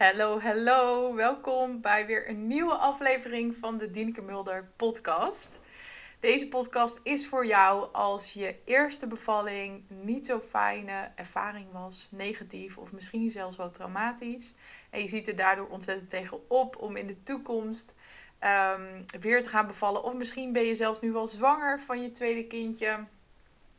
Hallo, hallo. Welkom bij weer een nieuwe aflevering van de Dieneke Mulder podcast. Deze podcast is voor jou als je eerste bevalling niet zo fijne ervaring was, negatief of misschien zelfs wel traumatisch. En je ziet er daardoor ontzettend tegenop om in de toekomst um, weer te gaan bevallen. Of misschien ben je zelfs nu wel zwanger van je tweede kindje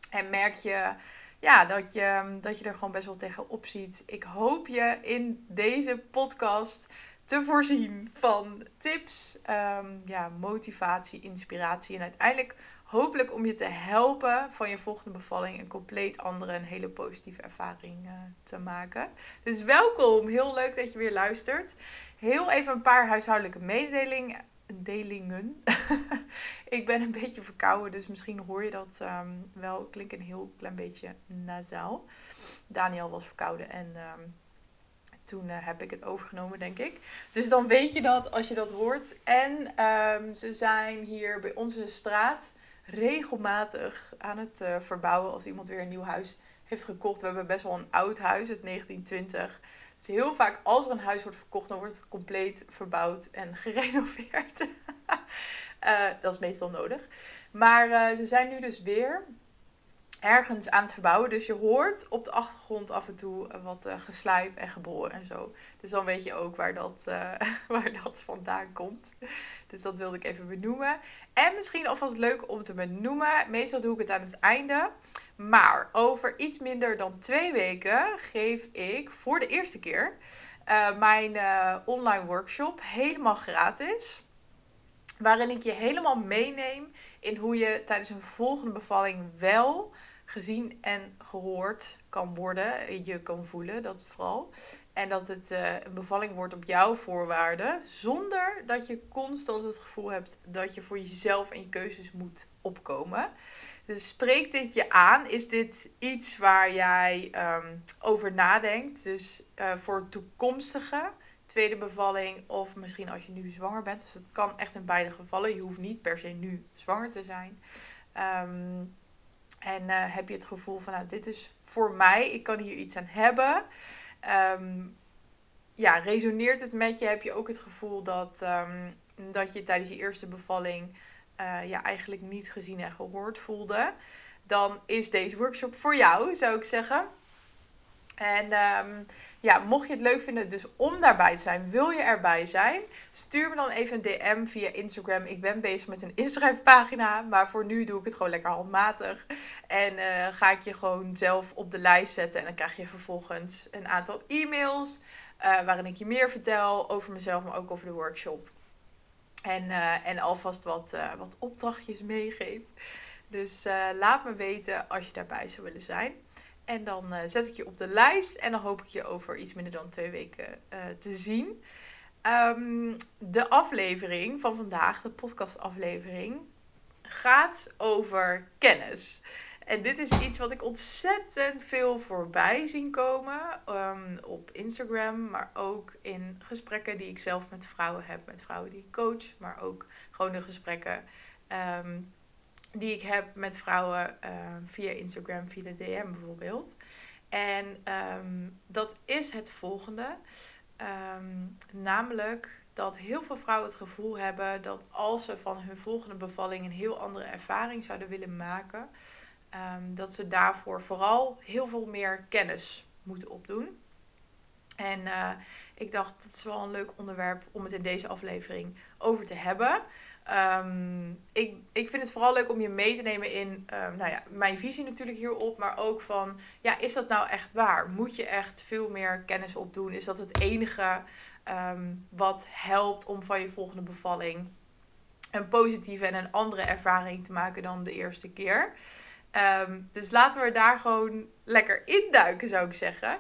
en merk je ja, dat, je, dat je er gewoon best wel tegenop ziet. Ik hoop je in deze podcast te voorzien van tips, um, ja, motivatie, inspiratie en uiteindelijk hopelijk om je te helpen van je volgende bevalling een compleet andere en hele positieve ervaring uh, te maken. Dus welkom, heel leuk dat je weer luistert. Heel even een paar huishoudelijke mededelingen delingen. ik ben een beetje verkouden, dus misschien hoor je dat um, wel. Klinkt een heel klein beetje nasaal. Daniel was verkouden en um, toen uh, heb ik het overgenomen, denk ik. Dus dan weet je dat als je dat hoort. En um, ze zijn hier bij onze straat regelmatig aan het uh, verbouwen als iemand weer een nieuw huis heeft gekocht. We hebben best wel een oud huis uit 1920. Dus heel vaak als er een huis wordt verkocht, dan wordt het compleet verbouwd en gerenoveerd. uh, dat is meestal nodig. Maar uh, ze zijn nu dus weer ergens aan het verbouwen. Dus je hoort op de achtergrond af en toe wat uh, geslijp en geboren en zo. Dus dan weet je ook waar dat, waar dat vandaan komt. Dus dat wilde ik even benoemen. En misschien alvast leuk om te benoemen. Meestal doe ik het aan het einde. Maar over iets minder dan twee weken geef ik voor de eerste keer uh, mijn online workshop helemaal gratis. Waarin ik je helemaal meeneem in hoe je tijdens een volgende bevalling wel gezien en gehoord kan worden. Je kan voelen, dat vooral. En dat het uh, een bevalling wordt op jouw voorwaarden. Zonder dat je constant het gevoel hebt dat je voor jezelf en je keuzes moet opkomen. Dus spreekt dit je aan? Is dit iets waar jij um, over nadenkt? Dus uh, voor toekomstige tweede bevalling of misschien als je nu zwanger bent. Dus het kan echt in beide gevallen. Je hoeft niet per se nu zwanger te zijn. Um, en uh, heb je het gevoel van, nou, dit is voor mij, ik kan hier iets aan hebben. Um, ja, resoneert het met je? Heb je ook het gevoel dat, dat je tijdens je eerste bevalling uh, ja, eigenlijk niet gezien en gehoord voelde, dan is deze workshop voor jou, zou ik zeggen. En um, ja, mocht je het leuk vinden dus om daarbij te zijn, wil je erbij zijn, stuur me dan even een DM via Instagram. Ik ben bezig met een inschrijfpagina, maar voor nu doe ik het gewoon lekker handmatig. En uh, ga ik je gewoon zelf op de lijst zetten en dan krijg je vervolgens een aantal e-mails uh, waarin ik je meer vertel over mezelf, maar ook over de workshop. En, uh, en alvast wat, wat opdrachtjes meegeef. Dus laat me weten als je daarbij zou willen zijn. En dan zet ik je op de lijst. En dan hoop ik je over iets minder dan twee weken te zien. Um, de aflevering van vandaag, de podcastaflevering, gaat over kennis. En dit is iets wat ik ontzettend veel voorbij zien komen um, op Instagram, maar ook in gesprekken die ik zelf met vrouwen heb, met vrouwen die ik coach, maar ook gewoon de gesprekken um, die ik heb met vrouwen uh, via Instagram, via de DM bijvoorbeeld. En um, dat is het volgende, namelijk dat heel veel vrouwen het gevoel hebben dat als ze van hun volgende bevalling een heel andere ervaring zouden willen maken, Um, dat ze daarvoor vooral heel veel meer kennis moeten opdoen. En uh, ik dacht, het is wel een leuk onderwerp om het in deze aflevering over te hebben. Um, ik, ik vind het vooral leuk om je mee te nemen in um, nou ja, mijn visie natuurlijk hierop. Maar ook van, ja, is dat nou echt waar? Moet je echt veel meer kennis opdoen? Is dat het enige wat helpt om van je volgende bevalling een positieve en een andere ervaring te maken dan de eerste keer? Dus laten we daar gewoon lekker induiken, zou ik zeggen.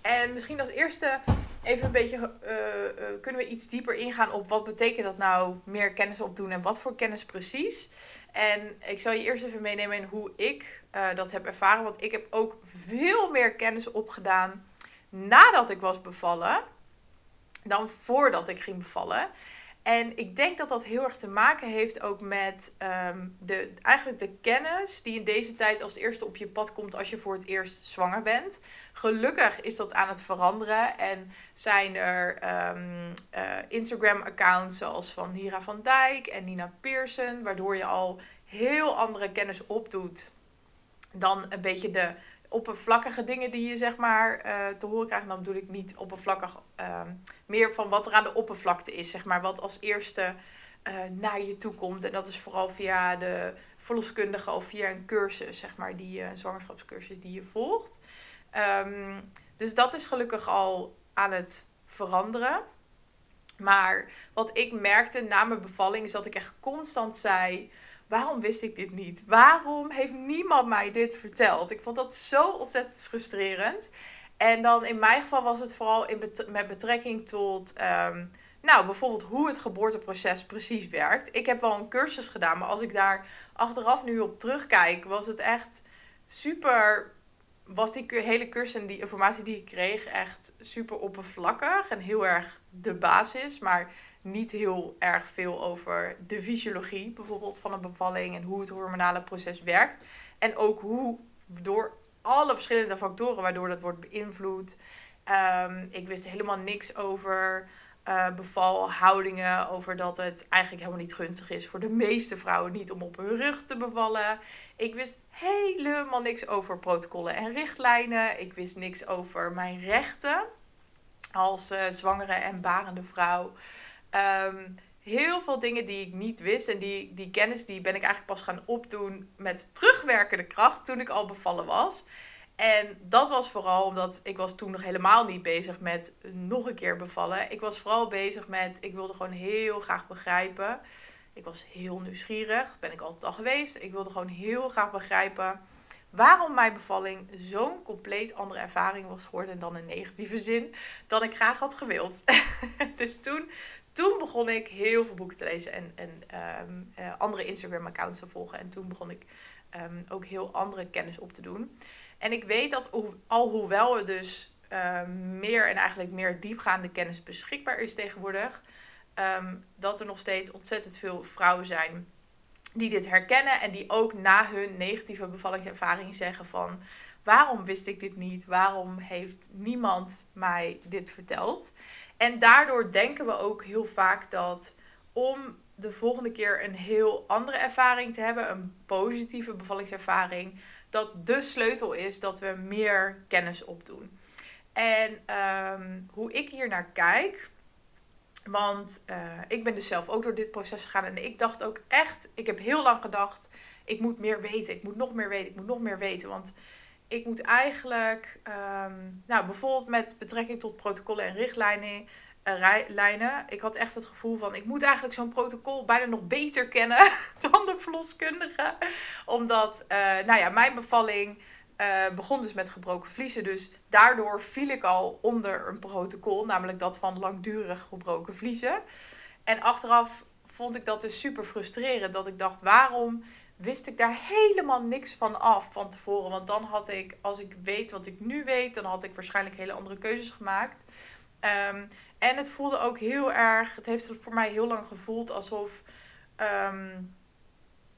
En misschien als eerste even een beetje uh, uh, kunnen we iets dieper ingaan op wat betekent dat nou meer kennis opdoen en wat voor kennis precies. En ik zal je eerst even meenemen in hoe ik uh, dat heb ervaren. Want ik heb ook veel meer kennis opgedaan nadat ik was bevallen dan voordat ik ging bevallen. En ik denk dat dat heel erg te maken heeft ook met ehm, de, eigenlijk de kennis die in deze tijd als eerste op je pad komt als je voor het eerst zwanger bent. Gelukkig is dat aan het veranderen en zijn er ehm, eh, Instagram-accounts zoals van Hira van Dijk en Nina Pearson, waardoor je al heel andere kennis opdoet dan een beetje de oppervlakkige dingen die je zeg maar uh, te horen krijgt. dan bedoel ik niet oppervlakkig, uh, meer van wat er aan de oppervlakte is, zeg maar. Wat als eerste uh, naar je toe komt. En dat is vooral via de verloskundige of via een cursus, zeg maar, die een zwangerschapscursus die je volgt. Um, dus dat is gelukkig al aan het veranderen. Maar wat ik merkte na mijn bevalling is dat ik echt constant zei waarom wist ik dit niet? Waarom heeft niemand mij dit verteld? Ik vond dat zo ontzettend frustrerend. En dan in mijn geval was het vooral in met betrekking tot, um, nou bijvoorbeeld hoe het geboorteproces precies werkt. Ik heb wel een cursus gedaan, maar als ik daar achteraf nu op terugkijk, was het echt super. Was die hele cursus en die informatie die ik kreeg echt super oppervlakkig en heel erg de basis. Maar niet heel erg veel over de fysiologie, bijvoorbeeld van een bevalling en hoe het hormonale proces werkt. En ook hoe door alle verschillende factoren waardoor dat wordt beïnvloed. Um, ik wist helemaal niks over uh, bevalhoudingen, over dat het eigenlijk helemaal niet gunstig is voor de meeste vrouwen niet om op hun rug te bevallen. Ik wist helemaal niks over protocollen en richtlijnen. Ik wist niks over mijn rechten als uh, zwangere en barende vrouw. Um, heel veel dingen die ik niet wist. En die, die kennis die ben ik eigenlijk pas gaan opdoen met terugwerkende kracht toen ik al bevallen was. En dat was vooral omdat ik was toen nog helemaal niet bezig met nog een keer bevallen. Ik was vooral bezig met, ik wilde gewoon heel graag begrijpen. Ik was heel nieuwsgierig, ben ik altijd al geweest. Ik wilde gewoon heel graag begrijpen waarom mijn bevalling zo'n compleet andere ervaring was geworden dan in negatieve zin dan ik graag had gewild. dus toen toen begon ik heel veel boeken te lezen en, en um, uh, andere Instagram-accounts te volgen. En toen begon ik um, ook heel andere kennis op te doen. En ik weet dat al hoewel er dus um, meer en eigenlijk meer diepgaande kennis beschikbaar is tegenwoordig, dat er nog steeds ontzettend veel vrouwen zijn die dit herkennen en die ook na hun negatieve bevallingservaring zeggen van waarom wist ik dit niet? Waarom heeft niemand mij dit verteld? En daardoor denken we ook heel vaak dat om de volgende keer een heel andere ervaring te hebben, een positieve bevallingservaring, dat de sleutel is dat we meer kennis opdoen. En ehm, hoe ik hier naar kijk, want uh, ik ben dus zelf ook door dit proces gegaan en ik dacht ook echt, ik heb heel lang gedacht, ik moet meer weten, ik moet nog meer weten, ik moet nog meer weten. Want ik moet eigenlijk, um, nou bijvoorbeeld met betrekking tot protocollen en richtlijnen, uh, lijnen. Ik had echt het gevoel van, ik moet eigenlijk zo'n protocol bijna nog beter kennen dan de verloskundige. Omdat, uh, nou ja, mijn bevalling uh, begon dus met gebroken vliezen. Dus daardoor viel ik al onder een protocol, namelijk dat van langdurig gebroken vliezen. En achteraf vond ik dat dus super frustrerend. Dat ik dacht, waarom wist ik daar helemaal niks van af van tevoren. Want dan had ik, als ik weet wat ik nu weet, dan had ik waarschijnlijk hele andere keuzes gemaakt. Um, en het voelde ook heel erg, het heeft voor mij heel lang gevoeld alsof um,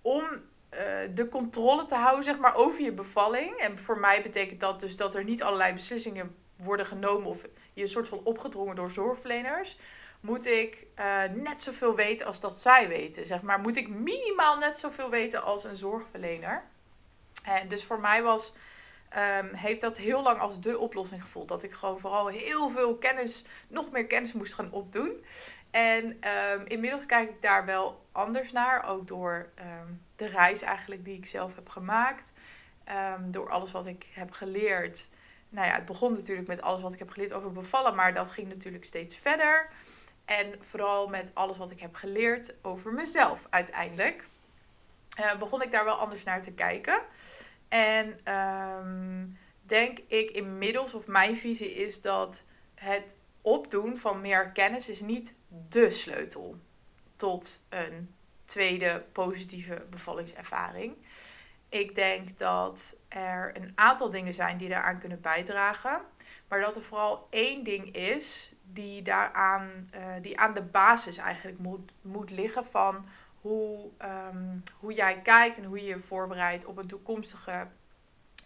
om uh, de controle te houden zeg maar, over je bevalling. En voor mij betekent dat dus dat er niet allerlei beslissingen worden genomen of je een soort van opgedrongen door zorgverleners moet ik uh, net zoveel weten als dat zij weten. Zeg maar, moet ik minimaal net zoveel weten als een zorgverlener. En dus voor mij was, um, heeft dat heel lang als de oplossing gevoeld. Dat ik gewoon vooral heel veel kennis, nog meer kennis moest gaan opdoen. En um, inmiddels kijk ik daar wel anders naar. Ook door um, de reis eigenlijk die ik zelf heb gemaakt. door alles wat ik heb geleerd. Nou ja, het begon natuurlijk met alles wat ik heb geleerd over bevallen. Maar dat ging natuurlijk steeds verder. En vooral met alles wat ik heb geleerd over mezelf uiteindelijk. Uh, begon ik daar wel anders naar te kijken. En um, denk ik inmiddels, of mijn visie is dat het opdoen van meer kennis is niet de sleutel tot een tweede positieve bevallingservaring. Ik denk dat er een aantal dingen zijn die daaraan kunnen bijdragen. Maar dat er vooral één ding is die daaraan, uh, die aan de basis eigenlijk moet, moet liggen van hoe, um, hoe jij kijkt en hoe je je voorbereidt op een toekomstige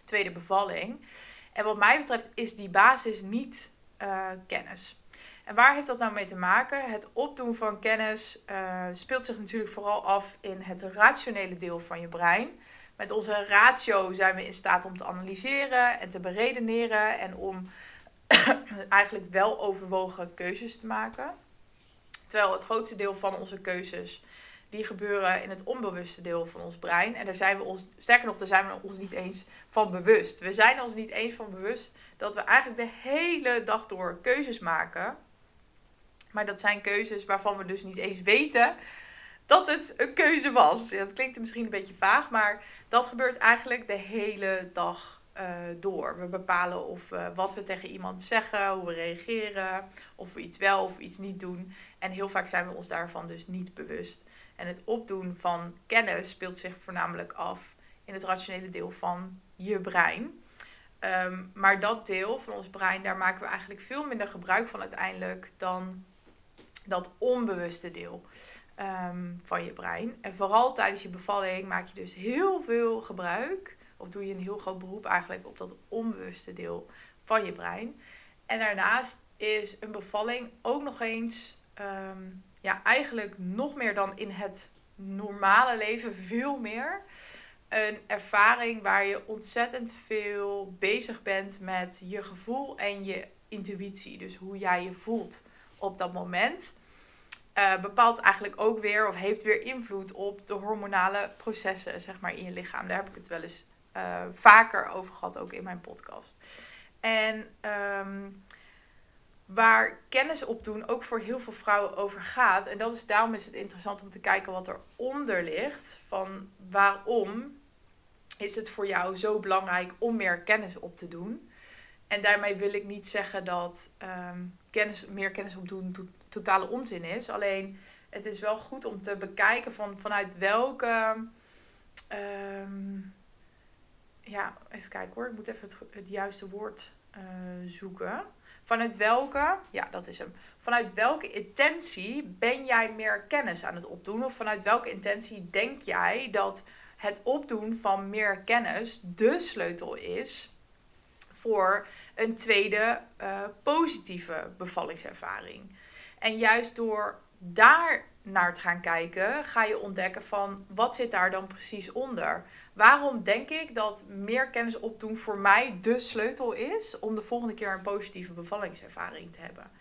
tweede bevalling. En wat mij betreft is die basis niet uh, kennis. En waar heeft dat nou mee te maken? Het opdoen van kennis uh, speelt zich natuurlijk vooral af in het rationele deel van je brein. Met onze ratio zijn we in staat om te analyseren en te beredeneren en om eigenlijk wel overwogen keuzes te maken. Terwijl het grootste deel van onze keuzes die gebeuren in het onbewuste deel van ons brein. En daar zijn we ons, sterker nog, daar zijn we ons niet eens van bewust. We zijn ons niet eens van bewust dat we eigenlijk de hele dag door keuzes maken. Maar dat zijn keuzes waarvan we dus niet eens weten dat het een keuze was. Dat klinkt misschien een beetje vaag, maar dat gebeurt eigenlijk de hele dag uh, door. We bepalen of uh, wat we tegen iemand zeggen, hoe we reageren, of we iets wel of iets niet doen. En heel vaak zijn we ons daarvan dus niet bewust. En het opdoen van kennis speelt zich voornamelijk af in het rationele deel van je brein. Um, maar dat deel van ons brein, daar maken we eigenlijk veel minder gebruik van uiteindelijk dan dat onbewuste deel um, van je brein. En vooral tijdens je bevalling maak je dus heel veel gebruik, of doe je een heel groot beroep eigenlijk op dat onbewuste deel van je brein. En daarnaast is een bevalling ook nog eens um, ja, eigenlijk nog meer dan in het normale leven, veel meer. Een ervaring waar je ontzettend veel bezig bent met je gevoel en je intuïtie. Dus hoe jij je voelt op dat moment. Uh, bepaalt eigenlijk ook weer of heeft weer invloed op de hormonale processen zeg maar, in je lichaam. Daar heb ik het wel eens uh, vaker over gehad, ook in mijn podcast. En um, waar kennis opdoen ook voor heel veel vrouwen over gaat. En dat is, daarom is het interessant om te kijken wat eronder ligt. Van waarom is het voor jou zo belangrijk om meer kennis op te doen? En daarmee wil ik niet zeggen dat um, kennis, meer kennis opdoen to totale onzin is. Alleen het is wel goed om te bekijken van, vanuit welke. Um, ja, even kijken hoor. Ik moet even het, het juiste woord uh, zoeken. Vanuit welke, ja, dat is hem. Vanuit welke intentie ben jij meer kennis aan het opdoen? Of vanuit welke intentie denk jij dat het opdoen van meer kennis de sleutel is voor een tweede uh, positieve bevallingservaring? En juist door daar naar te gaan kijken, ga je ontdekken van wat zit daar dan precies onder. Waarom denk ik dat meer kennis opdoen voor mij de sleutel is om de volgende keer een positieve bevallingservaring te hebben?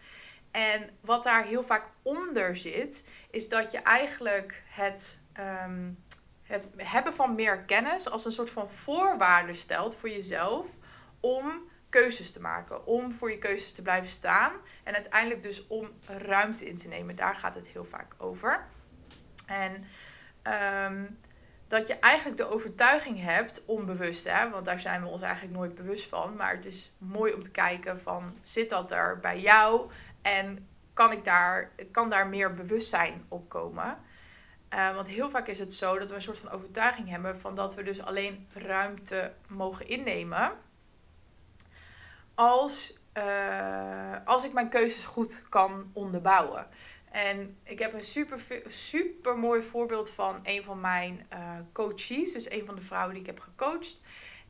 En wat daar heel vaak onder zit, is dat je eigenlijk het, um, het hebben van meer kennis als een soort van voorwaarde stelt voor jezelf om keuzes te maken. Om voor je keuzes te blijven staan. En uiteindelijk dus om ruimte in te nemen. Daar gaat het heel vaak over. En um, dat je eigenlijk de overtuiging hebt, onbewust, hè, want daar zijn we ons eigenlijk nooit bewust van. Maar het is mooi om te kijken van, zit dat er bij jou? En kan, ik daar, kan daar meer bewustzijn op komen? Uh, want heel vaak is het zo dat we een soort van overtuiging hebben van dat we dus alleen ruimte mogen innemen. Als, uh, als ik mijn keuzes goed kan onderbouwen. En ik heb een super, super mooi voorbeeld van een van mijn uh, coaches. Dus een van de vrouwen die ik heb gecoacht.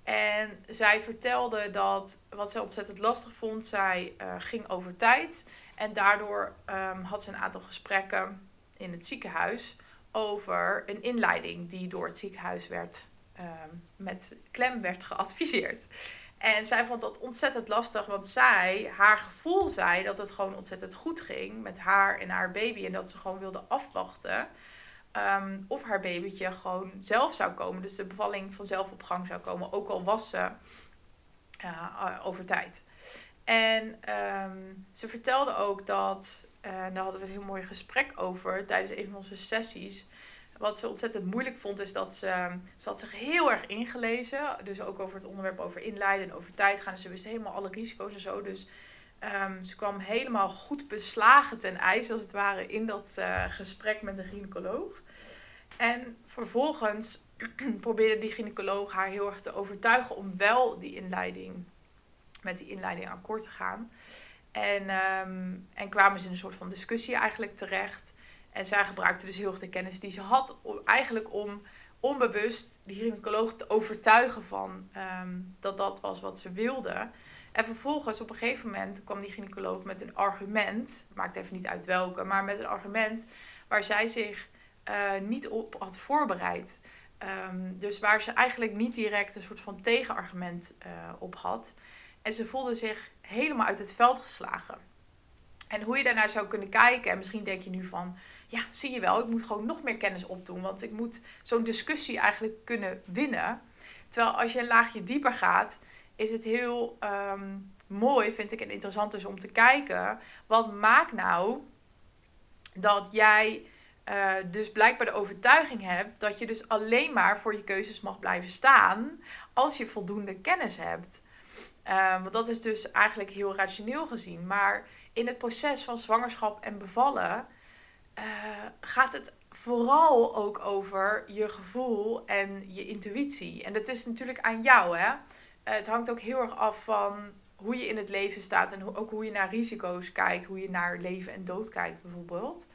En zij vertelde dat wat zij ontzettend lastig vond, zij uh, ging over tijd. En daardoor um, had ze een aantal gesprekken in het ziekenhuis over een inleiding die door het ziekenhuis werd, um, met klem werd geadviseerd. En zij vond dat ontzettend lastig, want zij, haar gevoel zei dat het gewoon ontzettend goed ging met haar en haar baby. En dat ze gewoon wilde afwachten um, of haar babytje gewoon zelf zou komen. Dus de bevalling vanzelf op gang zou komen, ook al was ze uh, over tijd. En um, ze vertelde ook dat, en uh, daar hadden we een heel mooi gesprek over tijdens een van onze sessies wat ze ontzettend moeilijk vond, is dat ze, ze had zich heel erg ingelezen. Dus ook over het onderwerp over inleiden en over tijd gaan. Dus ze wist helemaal alle risico's en zo. Dus um, ze kwam helemaal goed beslagen ten ijs, als het ware, in dat uh, gesprek met de gynaecoloog. En vervolgens probeerde die gynaecoloog haar heel erg te overtuigen om wel die inleiding, met die inleiding akkoord te gaan. En, um, en kwamen ze in een soort van discussie eigenlijk terecht. En zij gebruikte dus heel erg de kennis die ze had, om, eigenlijk om onbewust die gynaecoloog te overtuigen van ehm, dat dat was wat ze wilde. En vervolgens op een gegeven moment kwam die gynaecoloog met een argument, maakt even niet uit welke, maar met een argument waar zij zich uh, niet op had voorbereid. Um, dus waar ze eigenlijk niet direct een soort van tegenargument uh, op had. En ze voelde zich helemaal uit het veld geslagen. En hoe je daarnaar zou kunnen kijken, en misschien denk je nu van, ja, zie je wel, ik moet gewoon nog meer kennis opdoen, want ik moet zo'n discussie eigenlijk kunnen winnen. Terwijl als je een laagje dieper gaat, is het heel um, mooi, vind ik, en interessant dus om te kijken, wat maakt nou dat jij uh, dus blijkbaar de overtuiging hebt dat je dus alleen maar voor je keuzes mag blijven staan als je voldoende kennis hebt. Um, want dat is dus eigenlijk heel rationeel gezien. Maar in het proces van zwangerschap en bevallen uh, gaat het vooral ook over je gevoel en je intuïtie. En dat is natuurlijk aan jou, hè? Uh, het hangt ook heel erg af van hoe je in het leven staat en ook hoe je naar risico's kijkt, hoe je naar leven en dood kijkt bijvoorbeeld.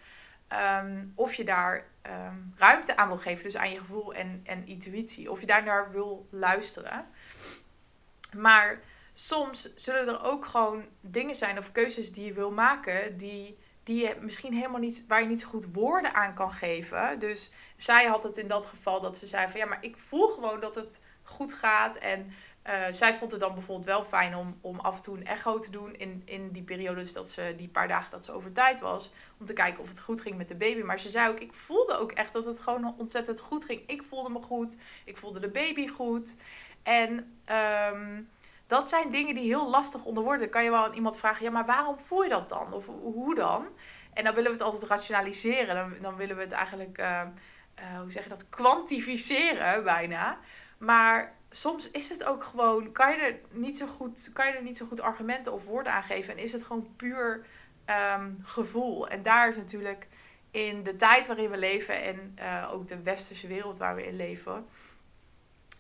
Um, of je daar um, ruimte aan wil geven, dus aan je gevoel en, en intuïtie. Of je daar naar wil luisteren. Maar soms zullen er ook gewoon dingen zijn of keuzes die je wil maken, die, die je misschien helemaal niet, waar je niet zo goed woorden aan kan geven. Dus zij had het in dat geval dat ze zei van ja, maar ik voel gewoon dat het goed gaat. En uh, zij vond het dan bijvoorbeeld wel fijn om, om af en toe een echo te doen in, in die periode, dus dat ze die paar dagen dat ze over tijd was, om te kijken of het goed ging met de baby. Maar ze zei ook, ik voelde ook echt dat het gewoon ontzettend goed ging. Ik voelde me goed, ik voelde de baby goed. En um, dat zijn dingen die heel lastig onder woorden. Kan je wel aan iemand vragen, ja, maar waarom voel je dat dan? Of hoe dan? En dan willen we het altijd rationaliseren. Dan, dan willen we het eigenlijk, uh, uh, hoe zeg je dat, kwantificeren bijna. Maar soms is het ook gewoon, kan je er niet zo goed, kan je er niet zo goed argumenten of woorden aan geven. En is het gewoon puur um, gevoel. En daar is natuurlijk in de tijd waarin we leven en uh, ook de westerse wereld waar we in leven,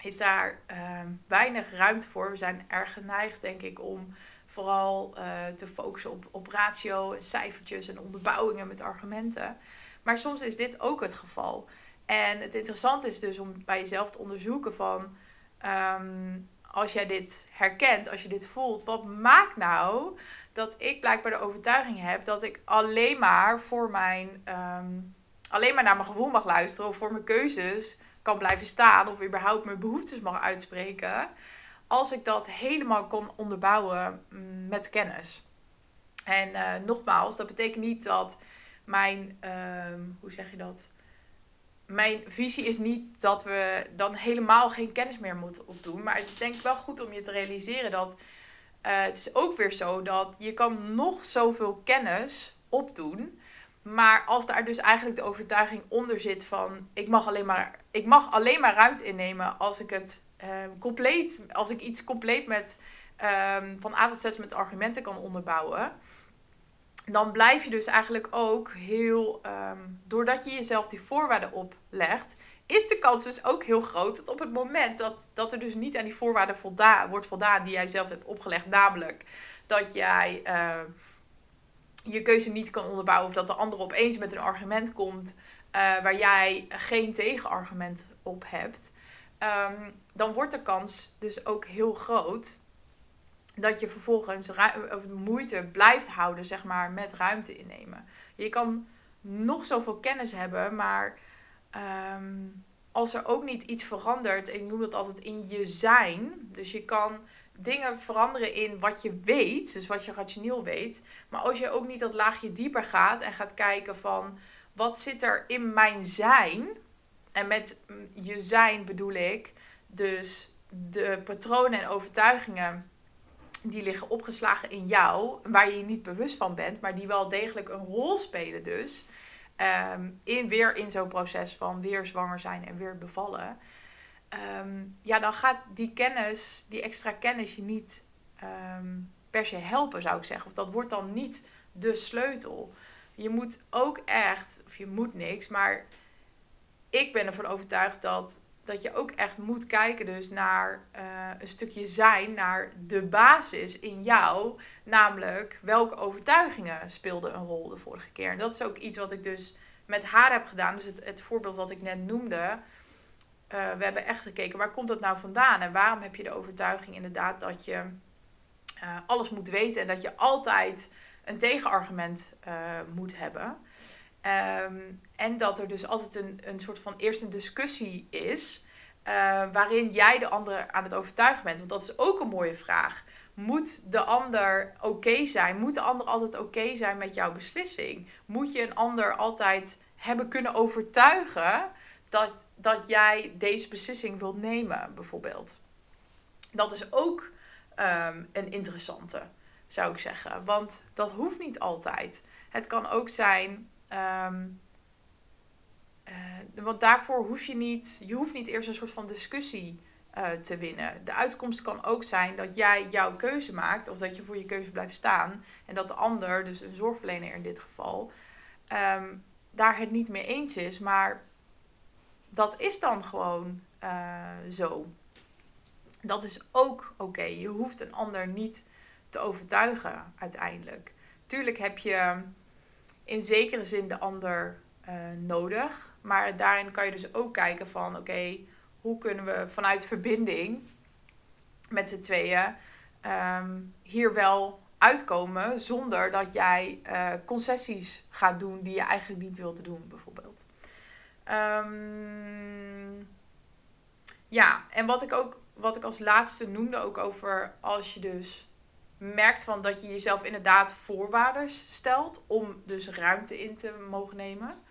is daar uh, weinig ruimte voor. We zijn erg geneigd, denk ik, om vooral uh, te focussen op, op ratio en cijfertjes en onderbouwingen met argumenten. Maar soms is dit ook het geval. En het interessante is dus om bij jezelf te onderzoeken van um, als jij dit herkent, als je dit voelt, wat maakt nou dat ik blijkbaar de overtuiging heb dat ik alleen maar voor mijn um, alleen maar naar mijn gevoel mag luisteren of voor mijn keuzes kan blijven staan of überhaupt mijn behoeftes mag uitspreken, als ik dat helemaal kon onderbouwen mm, met kennis. En uh, nogmaals, dat betekent niet dat mijn, uh, hoe zeg je dat? Mijn visie is niet dat we dan helemaal geen kennis meer moeten opdoen. Maar het is denk ik wel goed om je te realiseren dat uh, het is ook weer zo dat je kan nog zoveel kennis opdoen. Maar als daar dus eigenlijk de overtuiging onder zit van ik mag alleen maar, ik mag alleen maar ruimte innemen als ik het uh, compleet, als ik iets compleet met um, van A tot Z met argumenten kan onderbouwen. Dan blijf je dus eigenlijk ook heel, um, doordat je jezelf die voorwaarden oplegt, is de kans dus ook heel groot dat op het moment dat, dat er dus niet aan die voorwaarden volda wordt voldaan die jij zelf hebt opgelegd, namelijk dat jij je keuze niet kan onderbouwen of dat de ander opeens met een argument komt uh, waar jij geen tegenargument op hebt, um, dan wordt de kans dus ook heel groot dat je vervolgens moeite blijft houden, zeg maar, met ruimte innemen. Je kan nog zoveel kennis hebben, maar um, als er ook niet iets verandert, ik noem dat altijd in je zijn, dus je kan dingen veranderen in wat je weet, dus wat je rationeel weet. Maar als je ook niet dat laagje dieper gaat en gaat kijken van wat zit er in mijn zijn. En met je zijn bedoel ik dus de patronen en overtuigingen die liggen opgeslagen in jou, waar je je niet bewust van bent, maar die wel degelijk een rol spelen dus. Um, in, weer in zo'n proces van weer zwanger zijn en weer bevallen um, ja, dan gaat die kennis, die extra kennis je niet um, per se helpen, zou ik zeggen. Of dat wordt dan niet de sleutel. Je moet ook echt, of je moet niks, maar ik ben ervan overtuigd dat, dat je ook echt moet kijken dus naar eh, een stukje zijn, naar de basis in jou. Namelijk, welke overtuigingen speelden een rol de vorige keer. En dat is ook iets wat ik dus met haar heb gedaan. Dus het, het voorbeeld wat ik net noemde. Uh, we hebben echt gekeken, waar komt dat nou vandaan? En waarom heb je de overtuiging inderdaad dat je uh, alles moet weten en dat je altijd een tegenargument uh, moet hebben? Um, en dat er dus altijd een, een soort van eerst een discussie is. waarin jij de ander aan het overtuigen bent. Want dat is ook een mooie vraag. Moet de ander oké zijn? Moet de ander altijd oké zijn met jouw beslissing? Moet je een ander altijd hebben kunnen overtuigen dat, dat jij deze beslissing wilt nemen, bijvoorbeeld? Dat is ook um, een interessante, zou ik zeggen. Want dat hoeft niet altijd. Het kan ook zijn. Um, uh, want daarvoor hoef je niet. Je hoeft niet eerst een soort van discussie uh, te winnen. De uitkomst kan ook zijn dat jij jouw keuze maakt, of dat je voor je keuze blijft staan. En dat de ander, dus een zorgverlener in dit geval, um, daar het niet mee eens is. Maar dat is dan gewoon uh, zo. Dat is ook oké. Je hoeft een ander niet te overtuigen uiteindelijk. Tuurlijk heb je in zekere zin de ander uh, nodig. Maar daarin kan je dus ook kijken van oké, hoe kunnen we vanuit verbinding met z'n tweeën um, hier wel uitkomen zonder dat jij uh, concessies gaat doen die je eigenlijk niet wilt doen, bijvoorbeeld. Um, ja, en wat ik ook, wat ik als laatste noemde ook over als je dus merkt van dat je jezelf inderdaad voorwaarden stelt om dus ruimte in te mogen nemen.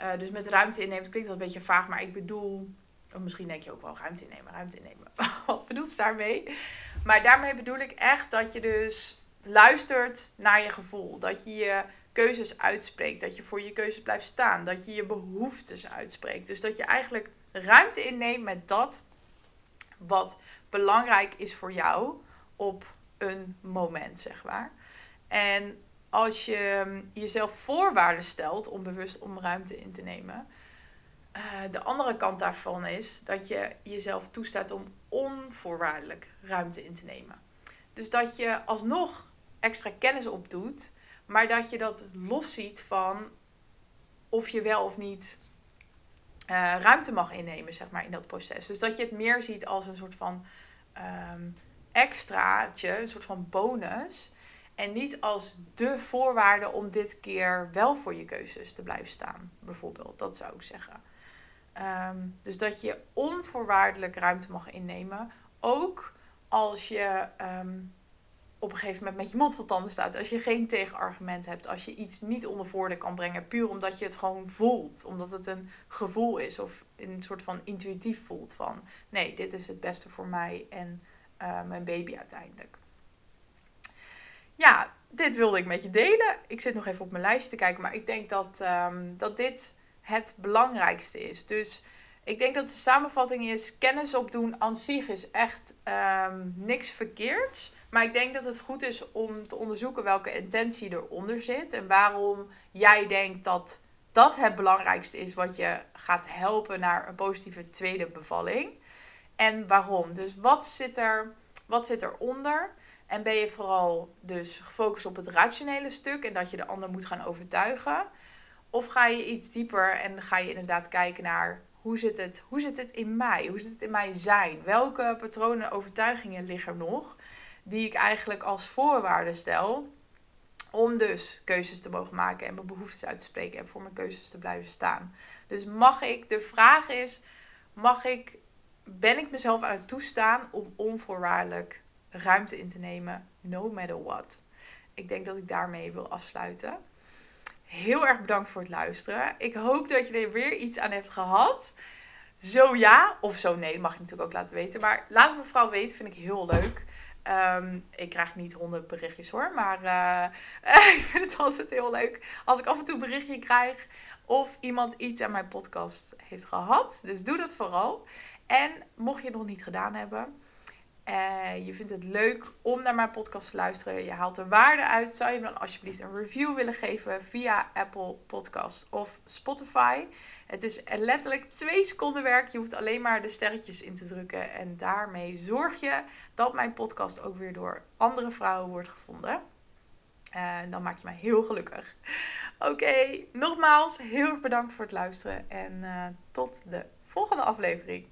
Uh, dus met ruimte innemen, klinkt wel een beetje vaag, maar ik bedoel of misschien denk je ook wel ruimte innemen, ruimte innemen. Wat bedoelt ze daarmee? Maar daarmee bedoel ik echt dat je dus luistert naar je gevoel. Dat je je keuzes uitspreekt. Dat je voor je keuzes blijft staan. Dat je je behoeftes uitspreekt. Dus dat je eigenlijk ruimte inneemt met dat wat belangrijk is voor jou op een moment, zeg maar. En als je mm, jezelf voorwaarden stelt om bewust om ruimte in te nemen, uh, de andere kant daarvan is dat je jezelf toestaat om onvoorwaardelijk ruimte in te nemen. Dus dat je alsnog extra kennis opdoet, maar dat je dat losziet van of je wel of niet uh, ruimte mag innemen, zeg maar, in dat proces. Dus dat je het meer ziet als een soort van um, extraatje, een soort van bonus. En niet als de voorwaarde om dit keer wel voor je keuzes te blijven staan, bijvoorbeeld. Dat zou ik zeggen. Um, dus dat je onvoorwaardelijk ruimte mag innemen. Ook als je um, op een gegeven moment met je mond vol tanden staat. Als je geen tegenargument hebt. Als je iets niet onder kan brengen. Puur omdat je het gewoon voelt. Omdat het een gevoel is. Of een soort van intuïtief voelt. Van nee, dit is het beste voor mij en uh, mijn baby uiteindelijk. Ja, dit wilde ik met je delen. Ik zit nog even op mijn lijst te kijken. Maar ik denk dat, um, dat dit het belangrijkste is. Dus ik denk dat de samenvatting is: kennis opdoen aan zich is echt um, niks verkeerds. Maar ik denk dat het goed is om te onderzoeken welke intentie eronder zit. En waarom jij denkt dat dat het belangrijkste is wat je gaat helpen naar een positieve tweede bevalling. En waarom? Dus wat zit er, wat zit eronder? En ben je vooral dus gefocust op het rationele stuk en dat je de ander moet gaan overtuigen? Of ga je iets dieper en ga je inderdaad kijken naar hoe zit het, hoe zit het in mij? Hoe zit het in mij zijn? Welke patronen en overtuigingen liggen er nog die ik eigenlijk als voorwaarde stel om dus keuzes te mogen maken en mijn behoeftes uit te spreken en voor mijn keuzes te blijven staan. Dus mag ik, de vraag is, mag ik, ben ik mezelf aan het toestaan om onvoorwaardelijk ruimte in te nemen, no matter what? Ik denk dat ik daarmee wil afsluiten heel erg bedankt voor het luisteren. Ik hoop dat je er weer iets aan hebt gehad. Zo ja, of zo nee, mag je natuurlijk ook laten weten. Maar laat me vooral weten, vind ik heel leuk. Um, ik krijg niet honderd berichtjes hoor, maar uh, ik vind het altijd heel leuk als ik af en toe een berichtje krijg of iemand iets aan mijn podcast heeft gehad. Dus doe dat vooral. En mocht je het nog niet gedaan hebben, uh, je vindt het leuk om naar mijn podcast te luisteren. Je haalt er waarde uit. Zou je dan alsjeblieft een review willen geven via Apple Podcasts of Spotify? Het is letterlijk twee seconden werk. Je hoeft alleen maar de sterretjes in te drukken. En daarmee zorg je dat mijn podcast ook weer door andere vrouwen wordt gevonden. En dan maak je mij heel gelukkig. Oké, nogmaals heel erg bedankt voor het luisteren. En uh, tot de volgende aflevering.